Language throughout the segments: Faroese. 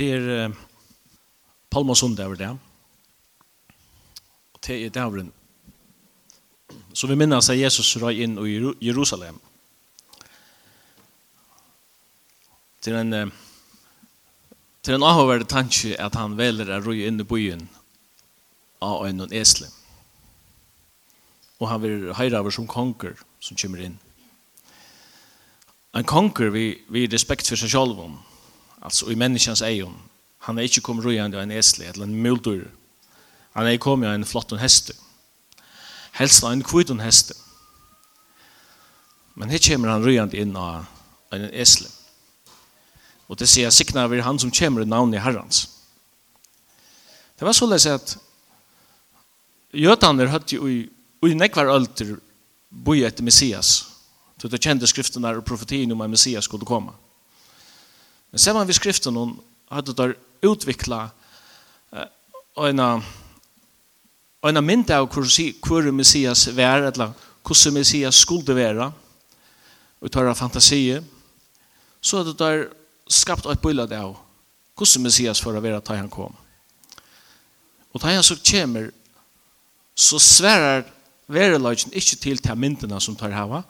Det er eh, Palmasund over det. Og det er dævren. Så vi minnes at Jesus røy inn i Jerusalem. Til en, til en avhåverde tanke at han veler å røy inn i byen av en og esle. Og han vil høyre over som konger som kommer inn. En konger vi, vi respekt for seg selv om alltså i menneskens egen. Han er ikke kommet rojande av en esle, eller en muldur. Han er kommet av en flott heste. Helst av en kvitt heste. Men her kommer han rojande inn av en esle. Og det sier sikna vi han som kommer i navnet i herrans. Det var så løs at jødene hadde jo i nekvar ölter boi etter Messias. Så det kjente skriften der og profetien om at Messias skulle komma. Men ser man vid skriften hon hade där utveckla en en mynd av hur Messias var eller hur Messias skulle vara och tar fantasi så hade där skapt ett bild av hur Messias för att vara han kom. Och tar han så kommer så svärar verelagen inte till de myndena som tar hava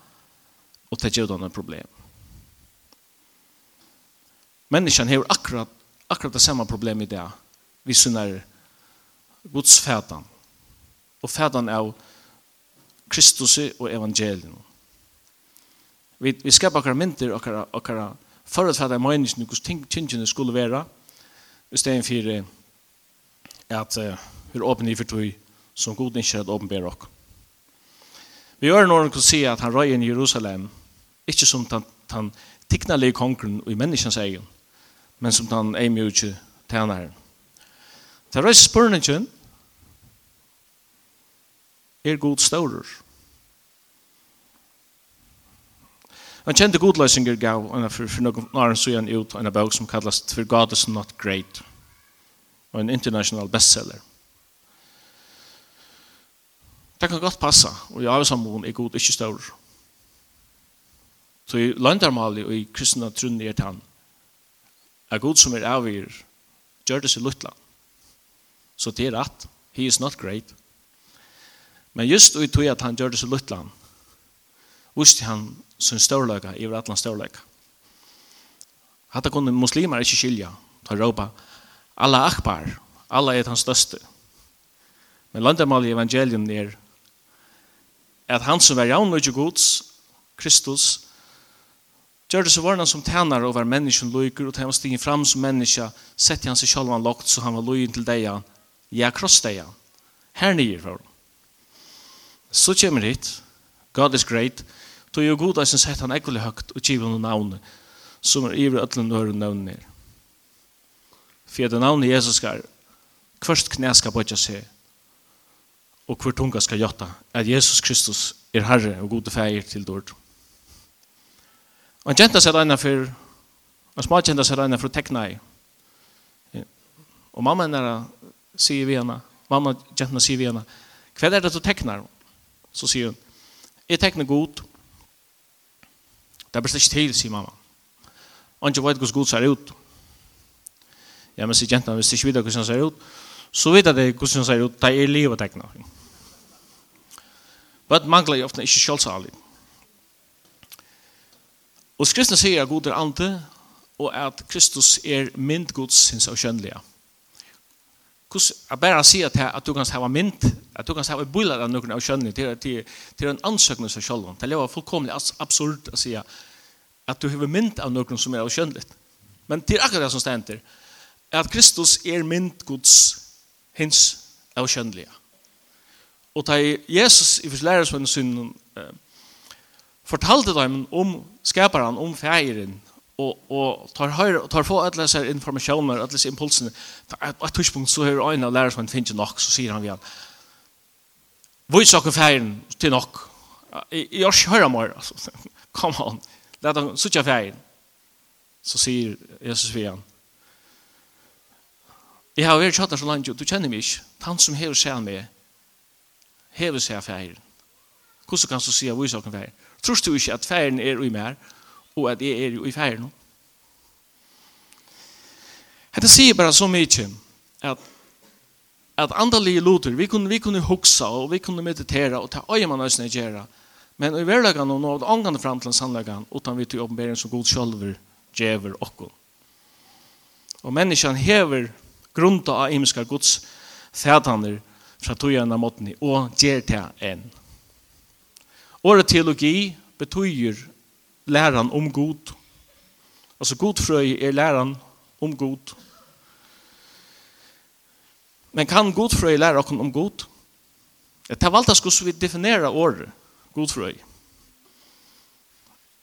och tar gjorda problem. Människan har akkurat, akkurat det samma problem i det. Vi synar Guds fätan. Och fätan av Kristus och evangelien. Vi, vi skapar akkurat mynter och akkurat akkurat förutfattade människan hur tingarna skulle vara. Istället för att uh, hur öppen i förtog som god inte är att åpenbära oss. Vi gör någon kan se att han röjer i Jerusalem inte som han, han ticknade kongren i människans egen men som den er mye tjener. Det er spørningen, er god større. Han kjente godløsinger gav for, for noen år siden ut en bøk som kallas For God is not great og en international bestseller. Det kan godt passa, og i avsamboen er god ikke større. Så i landarmalig og i kristna trunni er tann er god som er avgir, gjør det seg luttla. Så det er rett. He is not great. Men just i tog at han gjør det seg luttla, visste han sin størløyga i atlan størløyga. Hatta kunne muslimar ikke skilja, ta råpa, alla akbar, alla er hans største. Men landamal i evangelium er at han som var jaun og ikke gods, Kristus, Gjør det så var han som tænare og var menneskjen løyker, og tænare stigen fram som menneskja, sette han seg selv han lagt, så han var løyen til deg, ja, kross deg, her nye for. Så kommer hit, God is great, då jo god som sett han ekkelig høgt, og kjiv han navnet, som er iver øtlen høyre navnet nere. For det navnet Jesus skal, hverst knæ skal bøtja seg, og hver tunga skal gjøtta, at Jesus Kristus er Herre og gode feir til dård. Og en jenta sett eina for, en smart jenta sett eina for å tekna i. Og mamma henne sier vi henne, mamma jenta sier vi henne, hva er det du teknar? Så sier hun, jeg teknar god. Det er bare ikke til, sier mamma. Og ikke vet hvordan god ser ut. Ja, men sier jenta, hvis de ikke vet hvordan ser ut, så vet jeg hvordan ser ut, det er livet teknar. Men mangler jeg ofte ikke sjølvsalig. Ja Og skriftene sier at god er ante, og at Kristus er mynd Guds sin og kjønnelige. Jeg bare sier at, at du kan ha mynd, at du kan ha bøyler av noen av kjønnelige, til, til, en ansøkning av selv. Det er fullkomlig absurd å si at du har mynd av noen som er av kjønnelige. Men det er akkurat det som stender, at Kristus er mynd Guds hins av kjønnelige. Og da Jesus i første lærersvennen sin eh, fortalte dem om skaparen, om feiren, og, og tar, høyre, tar få alle disse informasjoner, alle disse impulsene. På et tidspunkt så hører øynene av lærer som han finner nok, så sier han igjen, Vis saken feiren til nok. Jeg har ikke hørt mer, altså. Come on. Læt dem sitte feiren.» Så sier Jesus vi igjen, Jeg har vært kjøttet så langt, du kjenner meg ikke. Han som hever seg med, hever seg feiren.» Hvordan kan du si at vi saken feiren? Tror du ikke at færen er i mer, og at jeg er i færen? Hette sier bare så mye at at andalige loter, vi kunne, vi kunne huksa, og vi kunne meditera, og ta øye man øyne gjøre, men i verleggen og nå, ångene fram til sannleggen, utan vi til åpenbering som god sjølver, djever okko. Og menneskene hever grunda av imiska gods fætaner fra togjerna måttene, og gjer til enn. Året teologi betyr læran om god. Altså godfrøy er læran om god. Men kan godfrøy læra oss om god? Det er valgt at vi definera året godfrøy.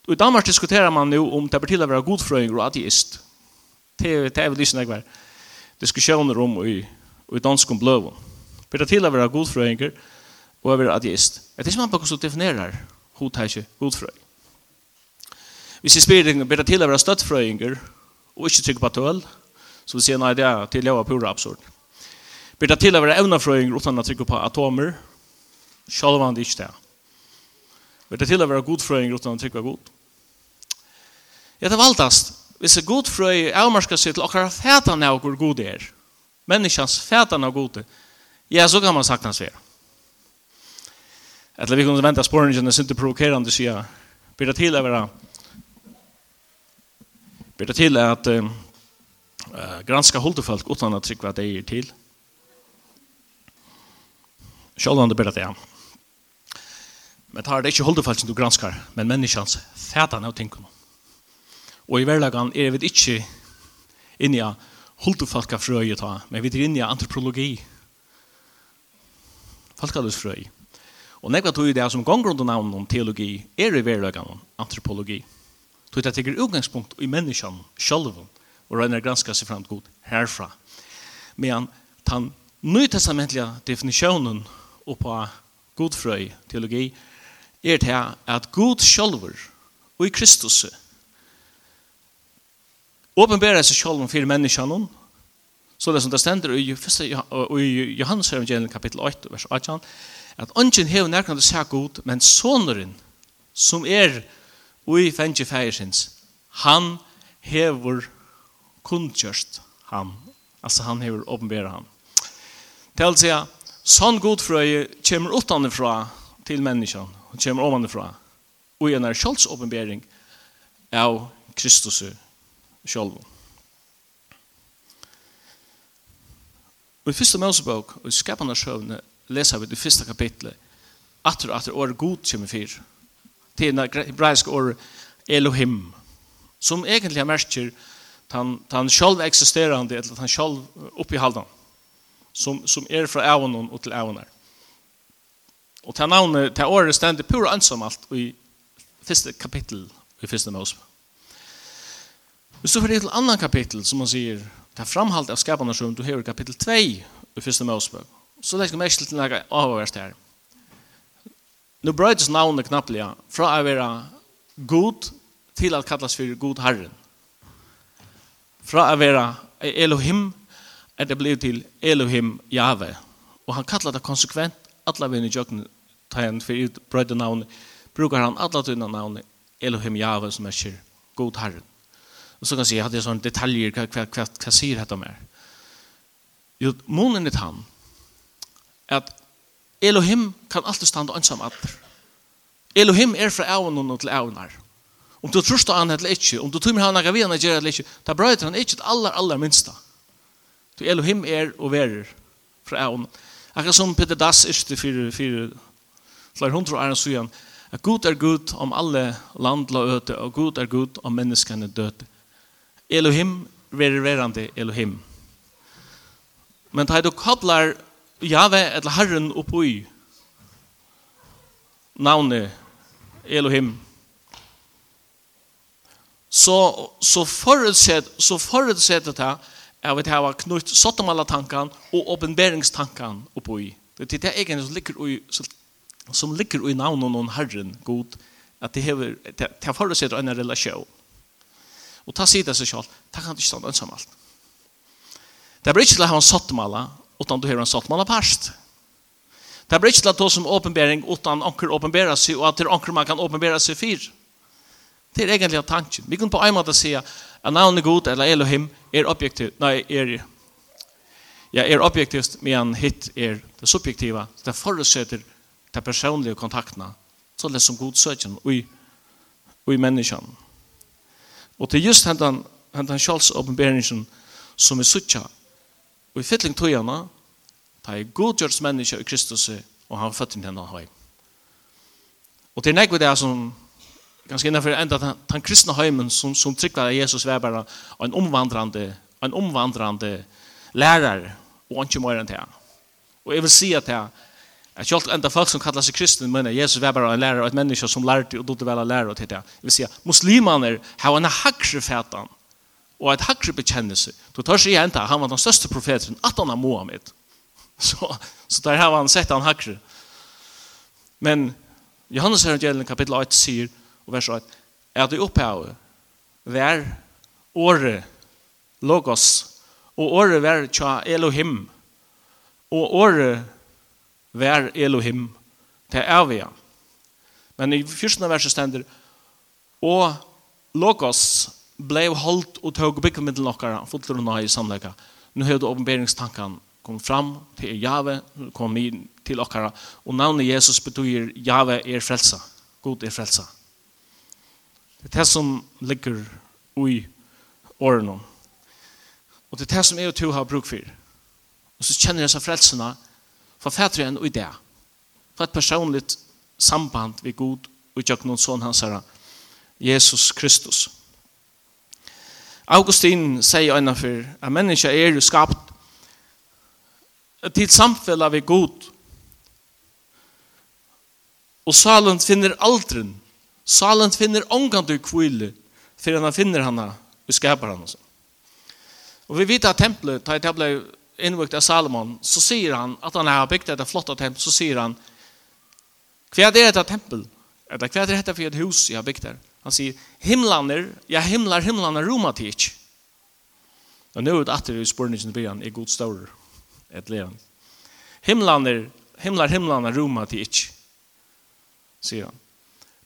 Og i Danmark diskuterer man nu om det betyr å være godfrøying og ateist. Det er, det er vel lysen jeg diskusjoner om i, i dansk om bløven. Det betyr å være godfrøyinger og og å være ateist. Det er ikke man bare som definerer hodteisje godfrøy. Hvis jeg spyrer deg, blir det til å være støttfrøyinger og ikke trykke på tøl, så vil jeg si nei, det er til å være pura absurd. Blir det til å være evnafrøyinger uten å trykke på atomer, selv om det ikke det. Blir det til å være godfrøyinger uten å trykke på god. Ja, det valgtast. Hvis det godfrøy avmarsker seg til akkurat fætan av hvor god er, menneskens fætan av gode, ja, så kan man sagt hans være. Eller vi kunde vänta spårningen är inte provokerande så jag blir det till över blir det till att uh, granska hålltefolk utan att trycka vad det är till. Självande blir det ja. Men tar det inte hålltefolk som du granskar, men människans fätan av tänkan. Och i verkligheten är vi inte inne i hålltefolka fröje ta, men vi är inne i antropologi. Folkalus fröje. Og nekva tog det som gonger under navn om teologi er i verløgan om antropologi. Tog det teker utgangspunkt i menneskjan sjølven og regner granska seg fram god herfra. Men den nytestamentliga definisjonen oppa godfrøy teologi er til at god sjølver og i Kristus åpenbærer seg sjølven for menneskjan så det som det stender i, i Johannes evangelium kapitel 8 vers 18 at ungen hever nærkant å se god, men soneren, som er ui fengi fægersins, han hever kundkjørst han. Altså han hever åpenbæra han. Til å si, sånn godfrøy kommer utanifra til menneskene, og kommer omanifra, og en er sjølvs åpenbæring av Kristus sjølv. Og i første Mosebok, og i skapande sjøvne, leser vi det første kapitlet, at det er året god kommer fyr. Det er hebraisk året Elohim, som egentlig er merker han, han selv eksisterende, eller han selv oppihaldan, som, som er fra avnen og til avner. Og til navnet, til året stender pura alt i første kapittel i første Mosebøk. Hvis du får det til annan kapittel, som man sier, det er framhalt av skaparnasjonen, du hever kapittel 2 i første Mosebøk. Så legger jeg mest til noe avhørst her. Nu brøydes navnet knapplega fra å være god til å kallas for god herren. Fra å være Elohim er det blevet til Elohim Jave. Og han kallar det konsekvent alla vinn i jøkken tegn for ut brøyde navnet brukar han alla tunna navnet Elohim Jave som er god herren. Og så kan jeg si at det er sånne detaljer hva, hva, hva, hva sier dette mer. Jo, månen er han at Elohim kan alltid standa ansam atr. Elohim er fra avnene til avnar. Om du trus han eller ikke, om du tror han er ikke, gjør eller ikke, da brøyter han ikke det aller, aller minsta. Du Elohim er og verer fra avnene. Akkurat som Peter Das er til fire, fire, flere hundre år siden, at Gud er Gud om alle land la øte, og Gud er Gud om menneskene døte. Elohim verer verande Elohim. Men da du koblar Jave, eller Herren oppoi, navnet Elohim, så, så forutset, så forutsetter det jeg vet her var knutt sottomala-tankan og åpenberingstankan oppoi. Det er det egentlig som ligger i, som ligger i navnet noen Herren, god, at det hever, det, det forutsetter en relasjon. Og ta sida seg selv, ta kan du ikke stå ensom alt. Det blir ikke til å ha en sottomala, utan du har en sottmala past. Det blir ikke til å ta som åpenbering utan anker åpenbera seg, og at det er anker man kan åpenbera seg fyr. Det er egentlig tanken. Vi kan på en måte si at navnet god eller Elohim er objektivt, nei, er, ja, er objektivt, men hit er det subjektiva. Det forutsetter de personlige kontaktene, så det som god søkjen og i, og i menneskene. Og til just hentan, hentan Charles åpenberingen som vi søkja Og i fytling tøyana, ta i godgjørs menneske i Kristus, og han født inn henne høy. Og til nekve det er som, ganske innenfor enda den kristne høymen som, som trykker Jesus var bare en omvandrande, en omvandrande lærer, og ikke mer enn det. Og jeg vil si at det Att jag enda folk som kallar sig kristne, men Jesus var bare en lärare och et menneske som lärde och då det väl lärare til det. Det vill at muslimene har en hakre fætan, og et hakre bekjennelse. Du tar seg igjen til, han var den største profeten, at han er Mohammed. Så, så der har han sett han hakre. Men Johannes evangelium kapitel 8 sier, og vers 8, er det opphavet, vær året, logos, og året vær tja Elohim, og året vær Elohim, til evige. Men i fyrsten verset stender, og logos blev holdt og tog bygget med den okkara, fullt og nøy i samleika. Nu har du åpenberingstankan kom fram til Jave, kom inn til okkara, og navnet Jesus betyr Jave er frelsa, God er frelsa. Det er det som ligger ui årene. Og det er det som jeg og to har bruk for. Og så kjenner jeg seg frelsene, for fætre enn ui det. For et personligt samband vi God og gjør noen sånn hans herre, Jesus Kristus. Augustin sier ena for at mennesker er jo skapt til samfella vi god og salen finner aldren salen finner ångandu kvile for han finner hana og skapar hana og vi vet at tempelet da det ble innvukt av Salomon så sier han at han har bygd dette flotta tempel så sier han hva er dette tempel hva er dette for et hus jeg har bygd der Han sier, himlaner, ja himlar, himlaner, roma til ikke. Og nå er det atter i spørningen til byen, er god større, et leven. Himlaner, himlar, himlaner, roma til ikke, sier han.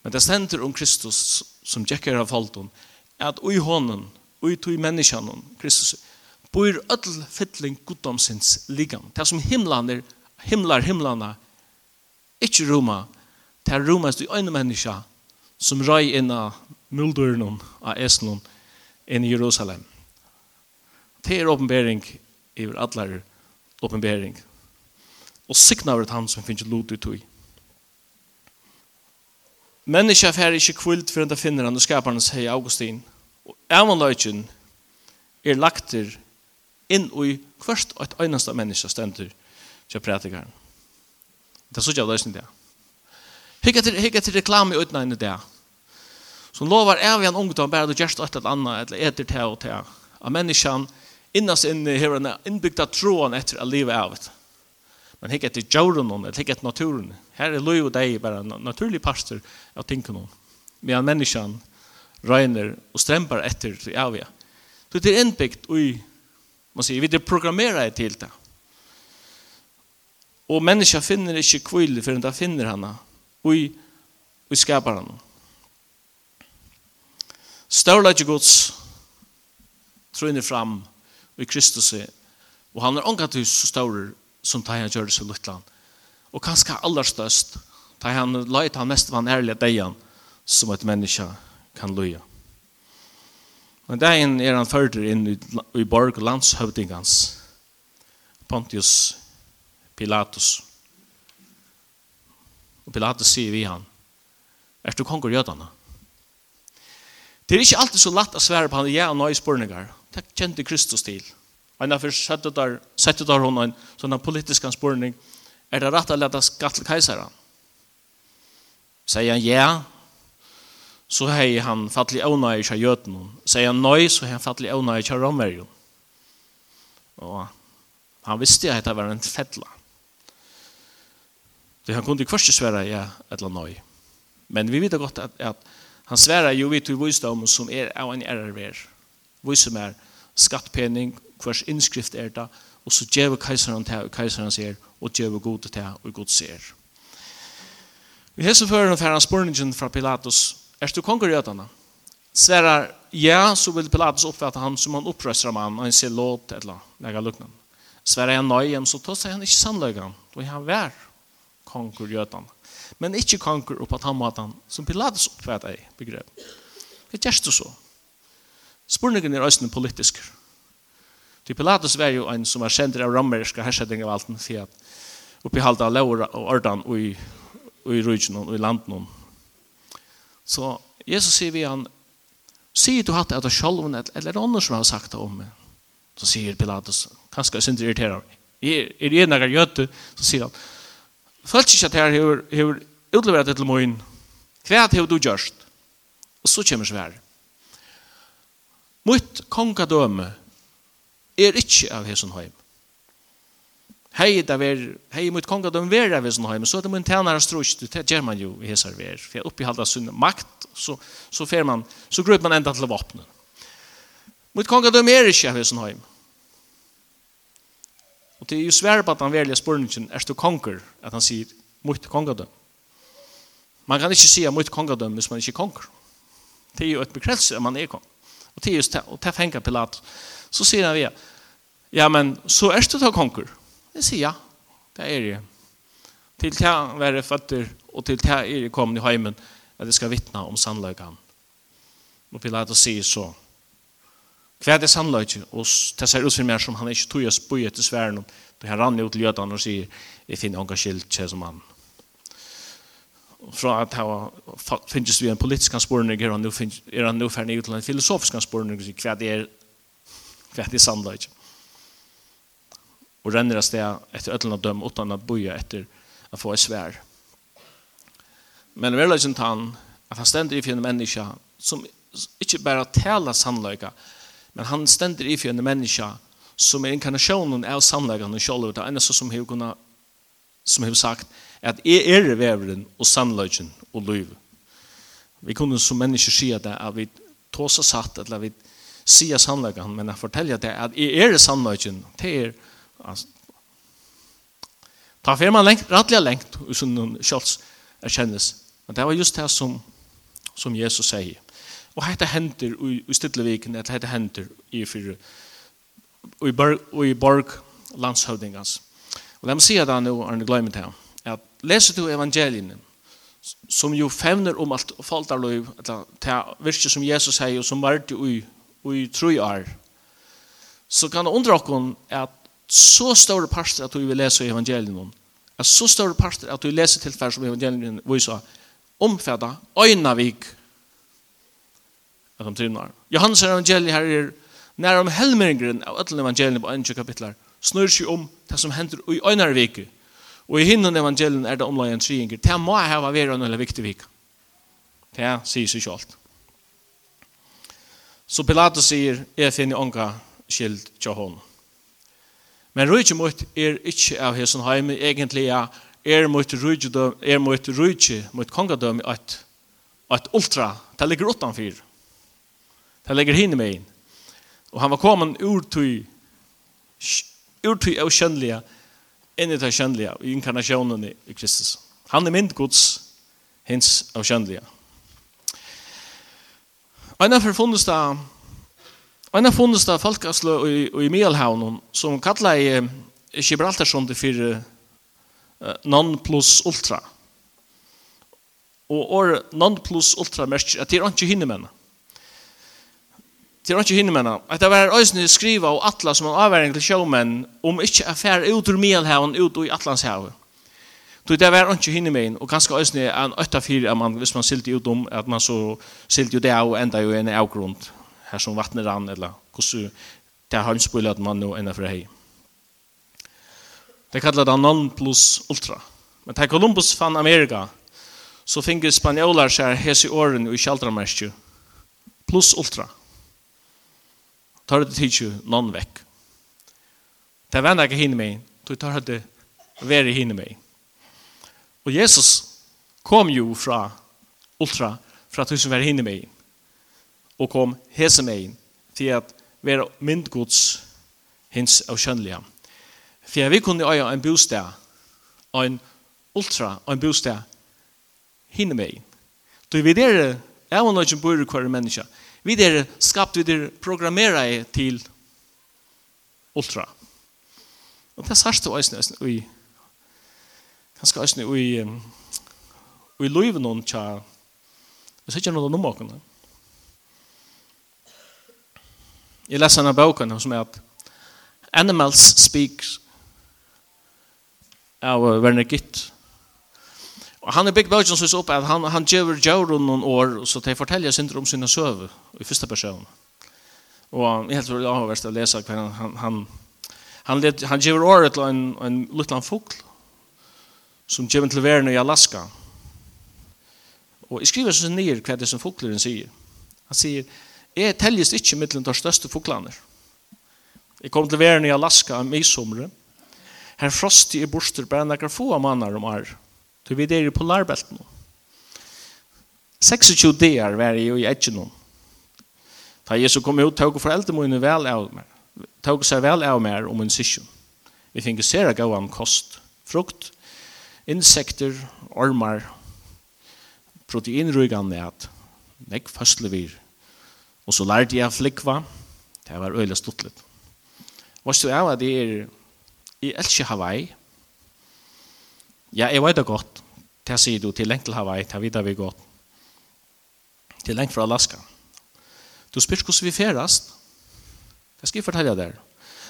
Men det stender om Kristus som tjekker av falten, at ui hånden, ui tui menneskjanen, Kristus, bor öll fytling goddomsins ligan. Det som himlaner, himlar, himlaner, ikke roma, det er roma i øyne menneskjanen, som røy inn av muldøren av Esnon inn i Jerusalem. Det er åpenbering i atler åpenbering. Og sikna over han som finnes lot ut i. Menneska fer ikkje kvilt for enda finner han og skapar hans hei Augustin. Og evanløyken er lagter inn i kvart og et øyneste menneska stendur til prætikaren. Det er så ikke av løsning det. Hikka til, hygge til reklame utna enn det. Som lovar evig en ungdom bare du gjerst et eller annet, eller etter til og til. Av menneskene innast inn her en innbygda troen etter å livet av det. Men hygge til jorden, eller hygge til naturen. Her er lov og deg bare en naturlig pastor av tingene. Medan menneskene regner og strempar etter til evig. Så det er innbygd i, man sier, vi er programmerer til det. Og mennesker finner ikke kvile, for de finner henne i, i skaparen. ikke gods trøyner fram i Kristus og han er ångat så større som tar han gjør det så luttland. Og kanskje aller størst tar han løyt han mest van ærlige deian som et menneske kan løye. Men dagen er han fører inn i, i borg landshøvdingans Pontius Pilatus. Og Pilatus sier vi han, er du konger jødene? Det er ikke alltid så lett å svære på han, ja og nøye spørninger. Det kjente Kristus til. Og når først sette der, sette der hun en sånn politisk spørning, er det rett å lete skatt til keiseren? Sier han ja, så har han fattelig ånøy i jødene. Sier han nøy, så har han fattelig ånøy ikke romerjon. Og han visste at det var en fettla. Det han kunde kvörst svära ja eller nej. Men vi vet gott att, at han svärar ju vid till visdom som är av en error. Visdom är skattpenning, kvörs inskrift är det och så ger kejsaren till kejsaren ser och ger god till och god ser. Vi hälsar för en färran spurningen från Pilatus. Är du konger jötarna? Svärar ja så vill Pilatus uppfatta han som han uppröstar man och han ser låt eller något liknande. Svärar jag nej så tar sig han inte sannlögan då är han värd konkur jötan. Men ikkje konkur oppa tammatan som Pilatus oppfæt ei begrep. Hva gjerst du så? Spurningen er òsne politisk. Til Pilatus var jo en som var kjender av rammerska hersetting av alten for at oppihalda av laura og ordan og i, og i rujtjen og i landen. Så Jesus sier vi han sier du hatt det av sjolven eller er andre som har sagt det om meg? Så sier Pilatus, kanskje jeg synes det irriterer meg. Er det en av gjøte? Så sier han, Følt ikke at her hever, hever utleveret til moin. Hva hever du gjørst? Og så kommer svær. Mot kongadøme er ikke av hesson heim. Hei, da ver, hei mot kongadøme ver av hesson heim, så er det min tænare strust, det gjør man jo i hessar ver. For jeg oppihalda sin makt, så, så fer man, så grøp man enda til vapnen. Mot kongadøme er ikke av hesson heim. Og det er jo svære på at han velger spørningen, er du konger? At han sier, mot kongadøm. Man kan ikke si mot kongadøm hvis man ikke er konger. Det er jo et bekrelse at man er kong. Og det er just det, og det Pilat. Så sier han vi, ja, men så er du da konger? Jeg sier ja, det er jeg. Til til er være føtter, og til det er kommet i heimen, at jeg skal vittne om sannløkene. Og Pilat sier så, Hva er det sannløyke? Og det ser ut for meg som han ikke tog å spøye til sværen, og han rann ut til jødene og sier, jeg finner unga skilt kje som han. Fra at han finnes vi en politisk ansporning, er han nå, er han nå ferdig ut til en filosofisk ansporning, hva det er, hva det er sannløyke. Og renner av sted etter ødelen av døm, uten å bøye etter å få et svær. Men verleggen tann, at han stender i fjerne mennesker, som ikke bare taler sannløyke, men Men han stender i för menneska människa som är inkarnationen av sannläggande själv. Det är eneste som har som har sagt att är er veveren och sannläggande och liv. Vi kunde som mennesker si det att vi tåsa satt eller vi sier sannläggande men att forteller det att är er sannläggande det är alltså, Ta fer man lengt, rattliga lengt, usun kjolts erkjennes. Men det var just det som, som Jesus sier. Og hette hender i Stidleviken, eller hette hender i fyrir, og i borg, og i borg landshøvdingans. Og la meg si at han nå, Arne Gleimet her, at leser du evangelien, som jo fevner om alt faltarløy, til virke som Jesus sier, og som var det i, i tru år, så kan det undre okkon at så store parster at du vil lese evangeliene, at så store parster at du leser tilfær som evangelien viser, omfædda øynavik at de trinnar. Johannes evangeliet her er nær om helmeringren av ötlen evangeliet på 1 kapitlar snur seg om det som hender i øynar vike. Og i hinnan evangelien er det omlag en triinger. Det må hava vera en viktig vike. Det sier seg sjalt. Så Pilatus sier, jeg finner ånka skild til honom. Men rujtje mot er ikkje av hesson heime, egentlig er mot rujtje, er mot rujtje, mot kongadøm, at, at ultra, det ligger utanfyr. Det legger hinne med inn. Og han var kommet til ur av kjønnelige, inn i det kjønnelige, i inkarnasjonen i Kristus. Han er mynd Guds, hins av kjønnelige. Og en av funnes da, en av funnes da folkaslø i, i Mielhavn som kallet i Gibraltarsundet for uh, non plus ultra. Og or non plus ultra merker at det er ikke hinne mennene til var ikke hinne menna. At det var øyne skriva og atla som en avværing til sjåmenn om ikke affær ut ur Mielhaven ut i Atlantshavet. Så det var ikke hinne menn, og kanskje er en øtta fyr, at man, hvis man silti ut om, at man så silti ut det og enda jo en avgrunn her som vattnet rann, eller hvordan det har at man nå enda fra hei. Det kallar det non plus ultra. Men da Columbus fann Amerika, så finner spanjolar seg hese åren i kjaldramerskju plus ultra. Plus ultra tar det tidsu noen vekk. Det var ikke hinne meg, du tar det veri hinne meg. Og Jesus kom jo fra ultra, fra tusen var hinne meg, og kom hese meg til at være myndgods hins av kjønnelige. For vi kunne øye en bostad, en ultra, en bostad hinne meg. Du vet det, jeg var noen bor i hver menneske, Vi er skapt, vi er programmeret til ultra. Og det er sørst og øyne, øyne, øyne, ganske øyne, øyne, øyne, øyne, noen tja, jeg sier ikke noe om åkene. Jeg leser en av bøkene som er at Animals Speaks av Werner Gitt, Og han er bygd bøkjen som er opp at han, han gjør djøren noen år, så de forteller sin om sine søve i første person. Og jeg helt tror det er verst å lese hva han, han, han, han, let, han gjør året til en, en liten fugl som gjør til verden i Alaska. Og jeg skriver sånn nyer hva det som fugleren sier. Han sier, jeg telles ikke mittelen de største fuglene. Jeg kom til verden i Alaska i somre. Her frostig i borster bare nekker få mannar om året. Så vi er i polarbelten nå. 26 dager var jeg i etter noen. Da Jesus kom ut, tog foreldre mine vel av meg. Tog seg vel av meg om en sysjon. Vi finner sere gav han kost, frukt, insekter, ormar, proteinryggan nät, nek fastlevir. Og så lærte jeg flikva. Det var øyla stuttlet. Varst du av at jeg er i Elche Hawaii, Ja, jeg vet det godt. Det sier du til lengt til Hawaii, det vet vi godt. Til lengt fra Alaska. Du spyrt hvordan vi ferast. Det skal jeg fortelle deg.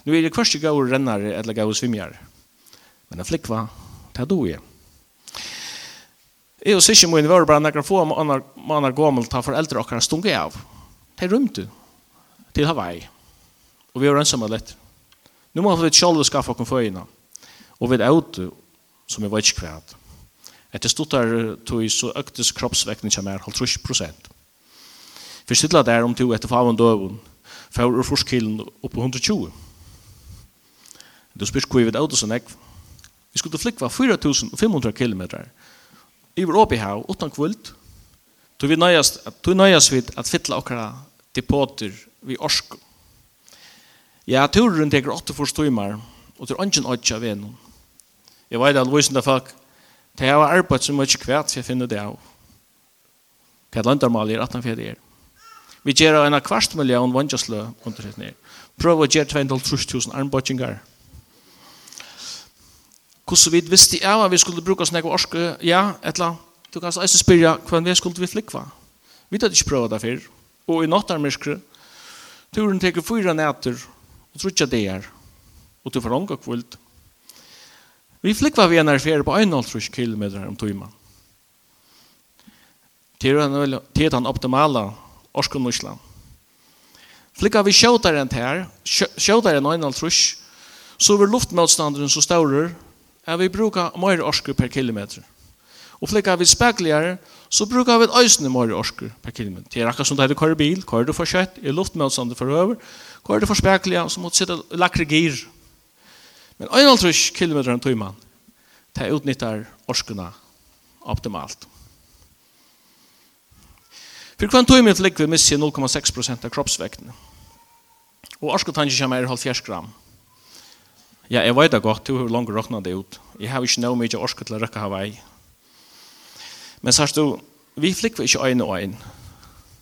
Nå er det kvørste gau rennare eller gau svimjare. Men det flikva, det er du jeg. Jeg og sikker min var bare nekker få måneder gammel ta foreldre okkar stunge av. Det rymte til Hawaii. Og vi var ensamma litt. Nå må vi sjálve skaffa okkur føyina. Og vi er ute som jeg vet ikke kvært. Etter stuttar tog så øktes kroppsvekten kommer halv trus prosent. For stilla der om to etter faven døven, for ur forskillen opp på 120. Du spyrt hvor vi vet av sånn ekv. Vi skulle flikva 4500 kilometer iver oppi hav, utan kvult. Tog vi nøyast, tog nøyast vid at fytla okkara depoter vi orsko. Ja, turen teker 8 forstøymar, og til er ungen odja ved noen. Jeg vet at løsende folk, det er arbeid som er ikke kvært, jeg finner det av. Hva er landarmal er 18 fjerde er. Vi gjør en kvart million vannjøsle undersøkninger. Prøv å gjøre 2.000 armbøttingar. Hvordan vi visste jeg at vi skulle bruke oss nekva orske, ja, etla, du kan altså spyrja hva vi skulle vi flikva. Vi hadde ikke prøvd det før. Og i nattarmyrskre, turen teker fyra nætter og trutja er. Og du får omgå kvult. Vi flikva vi enar fyrir på 1,5 km om tøyma. Det er den optimala orskun nuslan. Flikva vi sjåtar enn her, sjåtar enn 1,5 så er luftmotstanderen så staurer er vi brukar mer orskur per kilometer. Og flikka vi spekligare, så brukar vi øysene mer orskur per kilometer. Det er akkurat som det er kvar bil, kvar du for kjøtt, er luftmotstander for over, kvar du for spekligare, så måtte sitte lakre gir. Men 1,5 km en timan, det utnyttar orskuna optimalt. For hver timen til likvid missi 0,6% av kroppsvekten. Og orskutangen kommer er 70 gram. Ja, jeg vet det godt, du har langt råknet det ut. Jeg har ikke noe mye orskut til å røkke Hawaii. Men sørst du, vi flikker ikke øyne og øyne.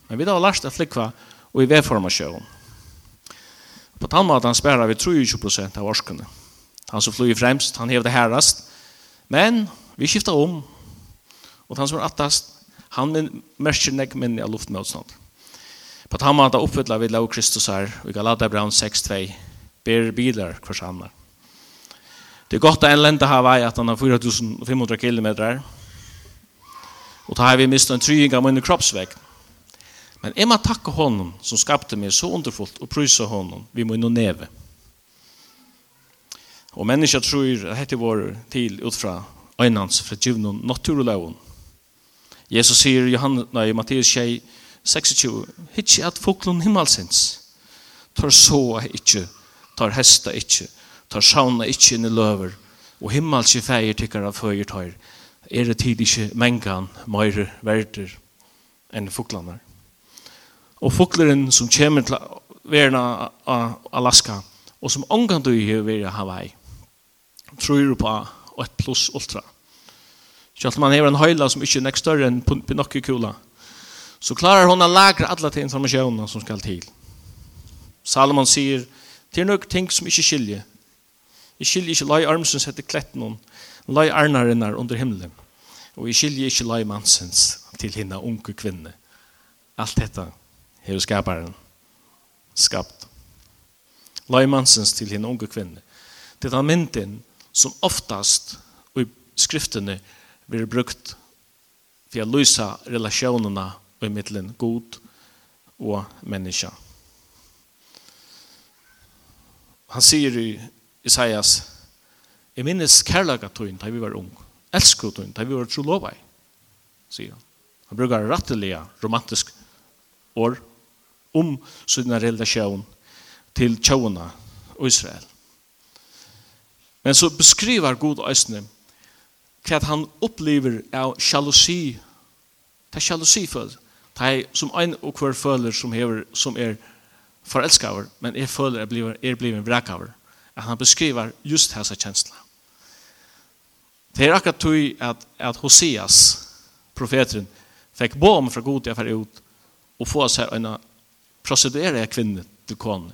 Men vi har lært å flikke og i vedformasjon. På tannmaten sparer vi 23% av orskene. Han som flyr fremst, han hever det herrast. Men vi skifter om. Og han som er attast, han merker nek minne av luftmøtstand. På at han må ha oppfylla vid lov Kristus her, og i Galata Brown 6-2, ber bilar hver samar. Det er godt at en lente har vei at han har 4500 kilometer. Og da har vi mistet en trying av min kroppsvekt. Men jeg må takke honom som skapte meg så underfullt og prysa honom vi må inn og neve. Og mennesker tror at dette var til utfra øynans fra djivnen naturloven. Jesus sier i Matteus 26, «Hittje at foklun himmelsins, tar såa ikkje, tar hesta ikkje, tar sauna ikkje inn i løver, og himmelske feir tykkar av føyer tar, er det tid ikkje mengan, meire verder enn foklanar. Og fokleren som kommer til verna av Alaska, og som omgang du i høy Hawaii, tror på et plus ultra. Selv om man har en høyla som ikke er nek større enn Pinocchio-kula, så klarar hon att lagra alla till informationen som skal til. Salomon säger, det är nog ting som inte skiljer. Jeg skiljer ikke lai armsens etter kletten hon, lai arnarinnar under himmelen. Og jeg skiljer ikke lai mansens til hinna unge kvinne. Alt dette har skaparen skapt. Lai mansens til hinna unge kvinne. Det er mynden som oftast i skriftene blir brukt for å løse relasjonene i middelen god og menneske. Han sier i Isaias, jeg minnes kærlaga tøyen da vi var ung, elsker tøyen da vi var trolovei, sier han. Han brukar rattelige romantisk år om sin relasjon til tjåna og Israel. Men så beskriver Gud æsne hva han opplever av sjalusi. Det er sjalusi for Det er som en og hver føler som, hever, som er forelskaver, men er føler er blivet, er blivet vrakaver. At han beskriver just hans kjensla. Det er akkurat tog at, at Hoseas, profeteren, fikk bo om fra god til å ut og få seg en prosedere kvinne til kone.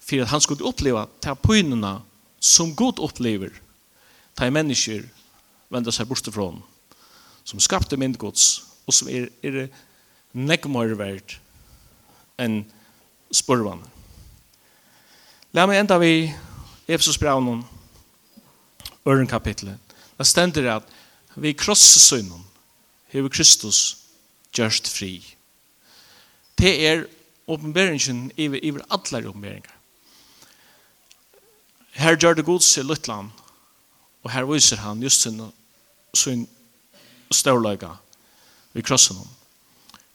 For at han skulle oppleve til pynene som Gud opplever ta i mennesker vende seg bort ifrån som skapte mynd Guds og som er, er nekmare verd enn spørvann. La meg enda vi Efesus braunen øren kapitlet. Det stender at vi krosse synden hever Kristus gjørst fri. Det er åpenberingen i, i alle åpenberinger. Her gjør det god seg litt land, og her viser han just sin, sin størløyga vi krossen om.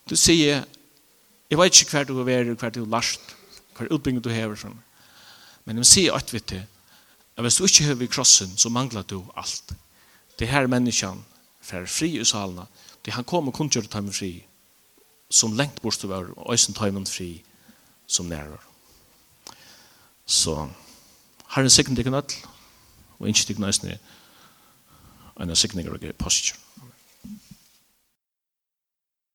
Du sier, jeg vet ikke hver du er, hver du er last, hver utbygging du hever, sånn. men jeg sier at vi til, at hvis du ikke hever krossen, så mangler du alt. Det her menneskene, fer fri i salene, det han kom og å ta det fri, som lengt bort til å være, og øyne tøymen fri, som nærer. Så, Herren sikten tikkun öll, og innskje tikkun eisne, enn sikten tikkun postur.